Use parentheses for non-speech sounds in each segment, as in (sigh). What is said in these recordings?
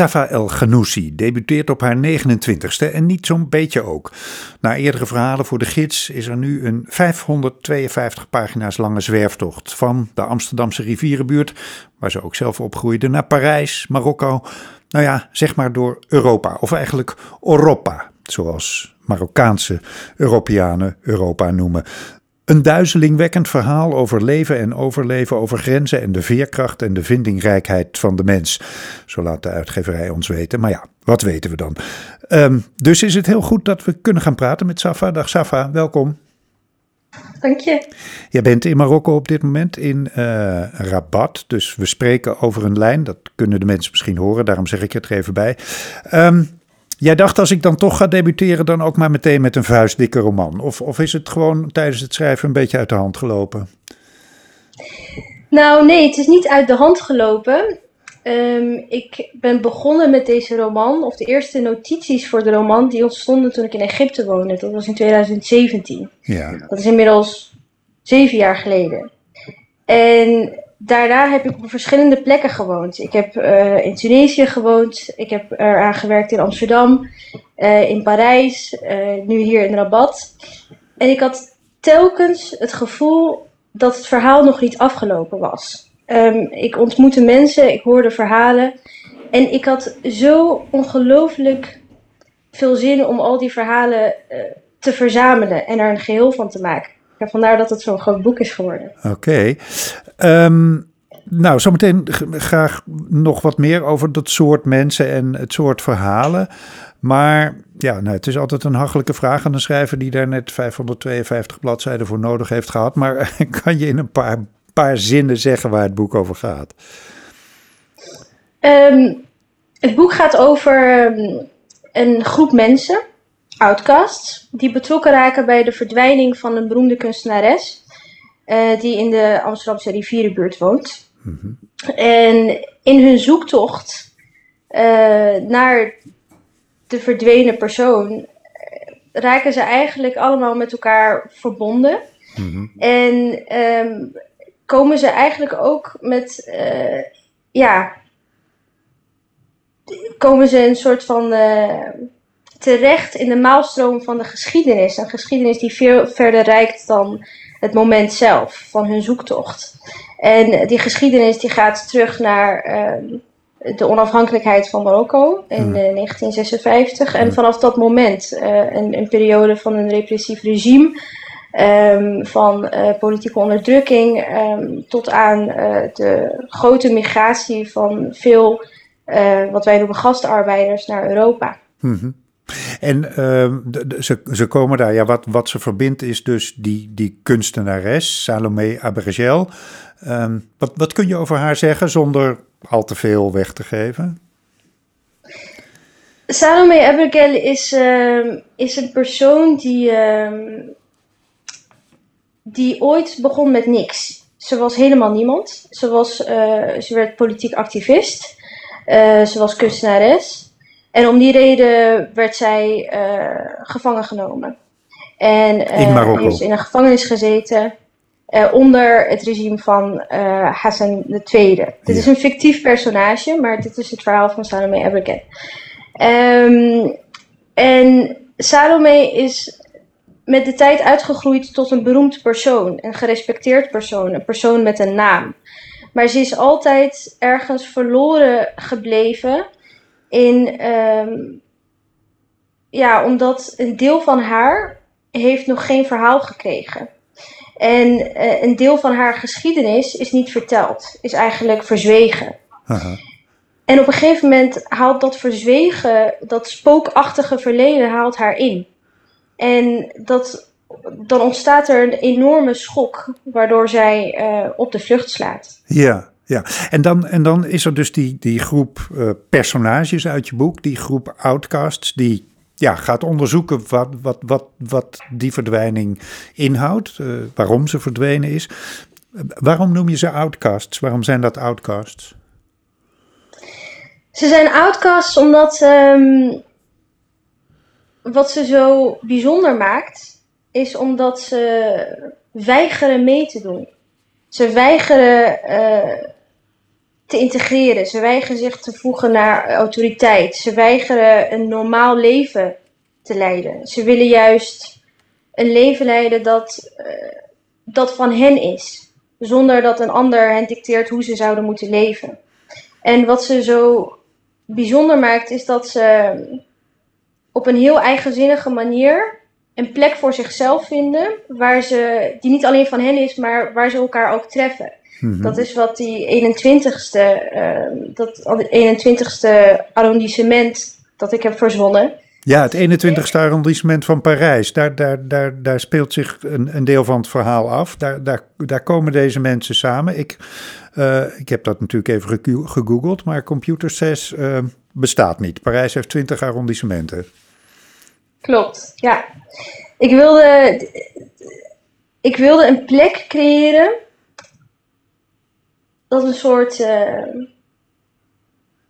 Safa El Ghanoussi debuteert op haar 29ste en niet zo'n beetje ook. Na eerdere verhalen voor de gids is er nu een 552 pagina's lange zwerftocht van de Amsterdamse rivierenbuurt, waar ze ook zelf opgroeide, naar Parijs, Marokko. Nou ja, zeg maar door Europa, of eigenlijk Europa, zoals Marokkaanse Europeanen Europa noemen. Een duizelingwekkend verhaal over leven en overleven, over grenzen en de veerkracht en de vindingrijkheid van de mens. Zo laat de uitgeverij ons weten. Maar ja, wat weten we dan? Ehm, dus is het heel goed dat we kunnen gaan praten met Safa. Dag Safa, welkom. Dank je. Jij bent in Marokko op dit moment in uh, Rabat. Dus we spreken over een lijn. Dat kunnen de mensen misschien horen, daarom zeg ik het er even bij. Um, Jij dacht als ik dan toch ga debuteren, dan ook maar meteen met een vuistdikke roman? Of, of is het gewoon tijdens het schrijven een beetje uit de hand gelopen? Nou, nee, het is niet uit de hand gelopen. Um, ik ben begonnen met deze roman, of de eerste notities voor de roman, die ontstonden toen ik in Egypte woonde. Dat was in 2017. Ja. Dat is inmiddels zeven jaar geleden. En daarna heb ik op verschillende plekken gewoond. Ik heb uh, in Tunesië gewoond, ik heb eraan gewerkt in Amsterdam, uh, in Parijs, uh, nu hier in Rabat. En ik had telkens het gevoel dat het verhaal nog niet afgelopen was. Um, ik ontmoette mensen, ik hoorde verhalen en ik had zo ongelooflijk veel zin om al die verhalen te verzamelen en er een geheel van te maken. Ja, vandaar dat het zo'n groot boek is geworden. Oké. Okay. Um, nou, zometeen graag nog wat meer over dat soort mensen en het soort verhalen. Maar ja, nou, het is altijd een hachelijke vraag aan een schrijver die daar net 552 bladzijden voor nodig heeft gehad. Maar (laughs) kan je in een paar, paar zinnen zeggen waar het boek over gaat? Um, het boek gaat over um, een groep mensen outcasts, die betrokken raken bij de verdwijning van een beroemde kunstenares. Uh, die in de Amsterdamse rivierenbuurt woont. Mm -hmm. En in hun zoektocht uh, naar de verdwenen persoon eh, raken ze eigenlijk allemaal met elkaar verbonden. Mm -hmm. En um, komen ze eigenlijk ook met, uh, ja, komen ze een soort van terecht in de maalstroom van de geschiedenis. Een geschiedenis die veel verder reikt dan het moment zelf van hun zoektocht. En die geschiedenis die gaat terug naar uh, de onafhankelijkheid van Marokko in uh, 1956. En vanaf dat moment, uh, een, een, periode van een repressief regime, um, van eh, politieke onderdrukking, um, tot aan de grote migratie van veel, wat wij noemen gastarbeiders, naar Europa. Mm -hmm. En uh, ze, ze komen daar, ja, wat, wat ze verbindt is dus die, die kunstenares, Salome Abergel. Um, wat, wat kun je over haar zeggen zonder al te veel weg te geven? Salome Abergel is, uh, is een persoon die, die ooit begon met niks. Ze was helemaal niemand. Ze, was, uh, ze werd politiek activist. Uh, ze was kunstenares. En om die reden werd zij uh, gevangen genomen. En uh, heeft in een gevangenis gezeten uh, onder het regime van Hassan II. Ja. Dit is een fictief personage, maar dit is het verhaal van Salome Ebreken. Um, en Salome is met de tijd uitgegroeid tot een beroemd persoon, een gerespecteerd persoon, een persoon met een naam. Maar ze is altijd ergens verloren gebleven in, um, ja, omdat een deel van haar heeft nog geen verhaal gekregen. En uh, een deel van haar geschiedenis is niet verteld, is eigenlijk verzwegen. Aha. En op een gegeven moment haalt dat verzwegen, dat spookachtige verleden, haalt haar in. En dat, dan ontstaat er een enorme schok, waardoor zij uh, op de vlucht slaat. Ja, ja, en dan, en dan is er dus die, die groep uh, personages uit je boek, die groep outcasts, die ja, gaat onderzoeken wat, wat, wat, wat die verdwijning inhoudt, uh, waarom ze verdwenen is. waarom noem je ze outcasts? Waarom zijn dat outcasts? Ze zijn outcasts omdat um, wat ze zo bijzonder maakt, is omdat ze weigeren mee te doen. Ze weigeren eh, te integreren. Ze weigeren zich te voegen naar autoriteit. Ze weigeren een normaal leven te leiden. Ze willen juist een leven leiden dat, uh, dat van hen is. Zonder dat een ander hen dicteert hoe ze zouden moeten leven. En wat ze zo bijzonder maakt, is dat ze op een heel eigenzinnige manier een plek voor zichzelf vinden, waar ze, die niet alleen van hen is, maar waar ze elkaar ook treffen. Mhm. Dat is wat die 21ste, uh, dat 21ste arrondissement dat ik heb verzonnen. Ja, het 21ste arrondissement van Parijs. Daar, daar, daar, daar speelt zich een, een deel van het verhaal af. Daar, daar, daar komen deze mensen samen. Ik, uh, ik heb dat natuurlijk even gegoogeld, maar Computer 6 uh, bestaat niet. Parijs heeft 20 arrondissementen. Klopt, ja. Ik wilde, ik wilde een plek creëren dat een soort, uh,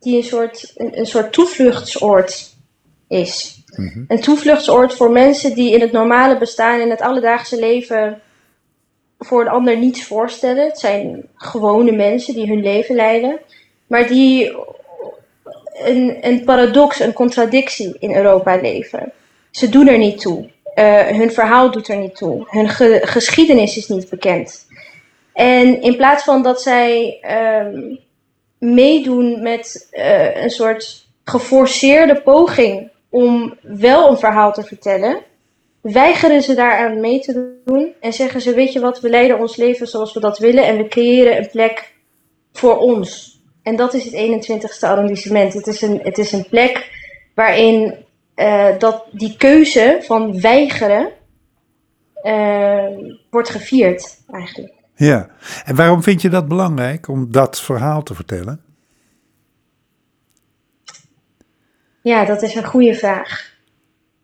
die een soort, een, een soort toevluchtsoord is. Mhm. Een toevluchtsoord voor mensen die in het normale bestaan, in het alledaagse leven, voor een ander niets voorstellen. Het zijn gewone mensen die hun leven leiden, maar die een, een paradox, een contradictie in Europa leven. Ze doen er niet toe. Uh, hun verhaal doet er niet toe. Hun ge geschiedenis is niet bekend. En in plaats van dat zij um, meedoen met uh, een soort geforceerde poging om wel een verhaal te vertellen, weigeren ze daaraan mee te doen en zeggen ze: Weet je wat, we leiden ons leven zoals we dat willen en we creëren een plek voor ons. En dat is het 21ste arrondissement. Het is een, het is een plek waarin uh, dat die keuze van weigeren uh, wordt gevierd, eigenlijk. Ja, en waarom vind je dat belangrijk om dat verhaal te vertellen? Ja, dat is een goede vraag.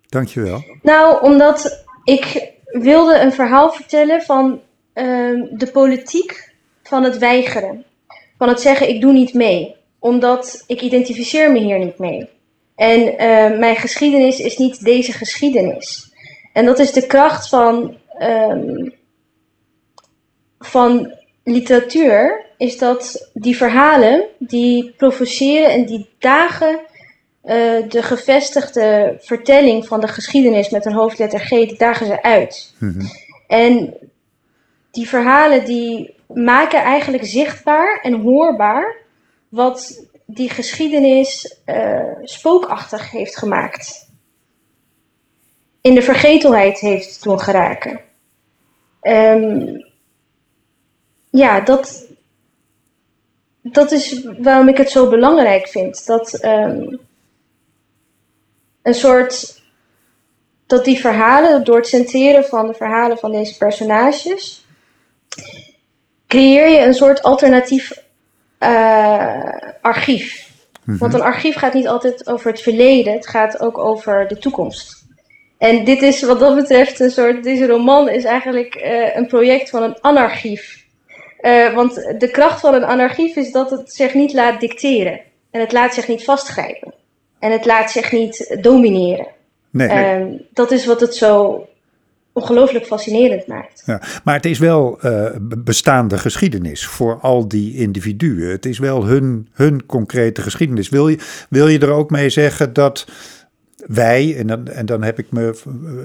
Dankjewel. Nou, omdat ik wilde een verhaal vertellen van uh, de politiek van het weigeren. Van het zeggen, ik doe niet mee. Omdat ik identificeer me hier niet mee. En uh, mijn geschiedenis is niet deze geschiedenis. En dat is de kracht van, um, van literatuur, is dat die verhalen die provoceren en die dagen uh, de gevestigde vertelling van de geschiedenis met een hoofdletter G, die dagen ze uit. Mm -hmm. En die verhalen die maken eigenlijk zichtbaar en hoorbaar wat die geschiedenis uh, spookachtig heeft gemaakt. In de vergetelheid heeft doen geraken. Um, ja, dat, dat is waarom ik het zo belangrijk vind. Dat um, een soort. Dat die verhalen, door het centreren van de verhalen van deze personages, creëer je een soort alternatief uh, archief. -hmm. Want een archief gaat niet altijd over het verleden, het gaat ook over de toekomst. En dit is wat dat betreft een soort, deze roman is eigenlijk uh, een project van een anarchief. Uh, want de kracht van een anarchief is dat het zich niet laat dicteren. En het laat zich niet vastgrijpen. En het laat zich niet domineren. Nee, nee. Uh, dat is wat het zo ongelooflijk fascinerend maakt. Ja, maar het is wel uh, bestaande geschiedenis voor al die individuen. Het is wel hun, hun concrete geschiedenis. Wil je, wil je er ook mee zeggen dat wij, en dan, en dan heb, ik me,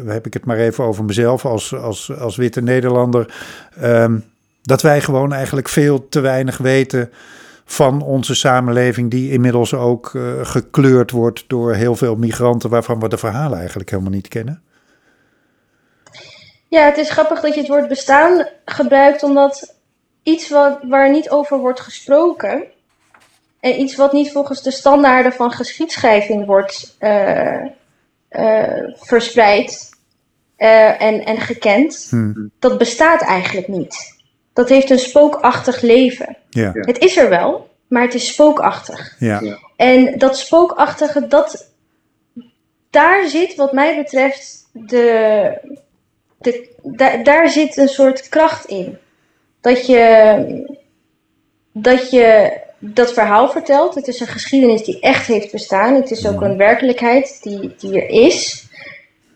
heb ik het maar even over mezelf als, als, als witte Nederlander, um, dat wij gewoon eigenlijk veel te weinig weten van onze samenleving, die inmiddels ook uh, gekleurd wordt door heel veel migranten, waarvan we de verhalen eigenlijk helemaal niet kennen? Ja, het is grappig dat je het woord bestaan gebruikt, omdat iets wat, waar niet over wordt gesproken en iets wat niet volgens de standaarden van geschiedschrijving wordt uh, uh, verspreid en, en gekend, hmm. dat bestaat eigenlijk niet. Dat heeft een spookachtig leven. Ja. Het is er wel, maar het is spookachtig. Ja. En dat spookachtige, dat, daar zit wat mij betreft de, de, da, daar zit een soort kracht in. Dat je, dat je dat verhaal vertelt. Het is een geschiedenis die echt heeft bestaan. Het is ook een werkelijkheid die, die er is.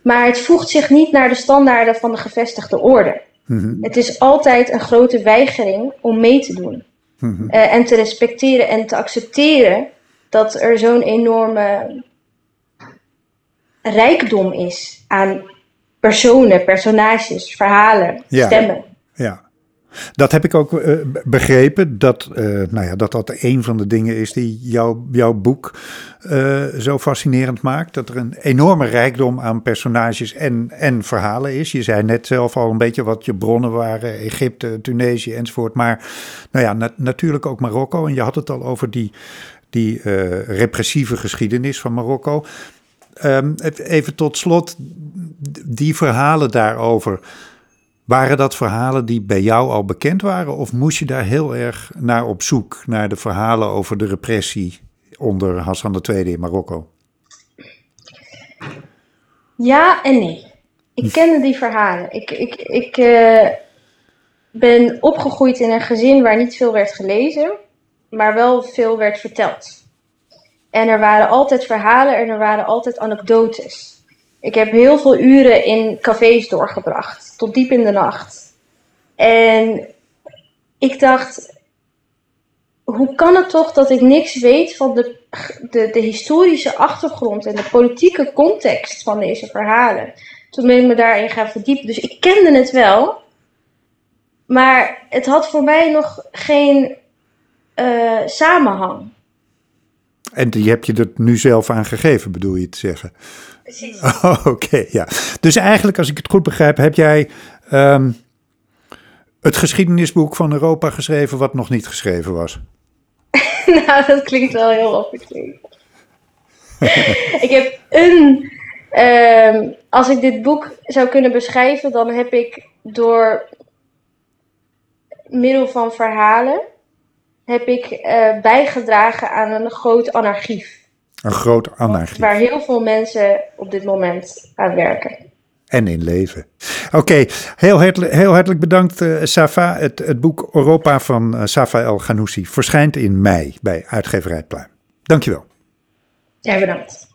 Maar het voegt zich niet naar de standaarden van de gevestigde orde. Mhm. Het is altijd een grote weigering om mee te doen. Mhm. Eh, en te respecteren en te accepteren dat er zo'n enorme rijkdom is aan personen, personages, verhalen, stemmen. Ja. Dat heb ik ook uh, begrepen, dat, uh, nou ja, dat dat een van de dingen is die jou, jouw boek uh, zo fascinerend maakt. Dat er een enorme rijkdom aan personages en, en verhalen is. Je zei net zelf al een beetje wat je bronnen waren, Egypte, Tunesië enzovoort. Maar nou ja, na, natuurlijk ook Marokko. En je had het al over die, die repressieve geschiedenis van Marokko. Um, even tot slot, die verhalen daarover. Waren dat verhalen die bij jou al bekend waren? Of moest je daar heel erg naar op zoek, naar de verhalen over de repressie onder Hassan II in Marokko? Ja en nee. Ik kende die verhalen. Ik, ik, ik uh, ben opgegroeid in een gezin waar niet veel werd gelezen, maar wel veel werd verteld. En er waren altijd verhalen en er waren altijd anekdotes. Ik heb heel veel uren in cafés doorgebracht, tot diep in de nacht. En ik dacht, hoe kan het toch dat ik niks weet van de, de, de historische achtergrond en de politieke context van deze verhalen? Toen ben ik me daarin gaan verdiepen. Dus ik kende het wel, maar het had voor mij nog geen uh, samenhang. En die heb je er nu zelf aan gegeven, bedoel je te zeggen? Precies. (laughs) Oké, ja. Dus eigenlijk, als ik het goed begrijp, heb jij um, het geschiedenisboek van Europa geschreven wat nog niet geschreven was? (laughs) nou, dat klinkt wel heel officieel. (laughs) ik heb een. Um, als ik dit boek zou kunnen beschrijven, dan heb ik door middel van verhalen heb ik uh, bijgedragen aan een groot anarchief. Een groot anarchief. Waar heel veel mensen op dit moment aan werken. En in leven. Oké, heel, hartelijk, heel hartelijk bedankt uh, Safa. Het, het boek Europa van uh, Safa El Ghanouchi verschijnt in mei bij uitgeverij Pluim. Dankjewel. Ja, bedankt.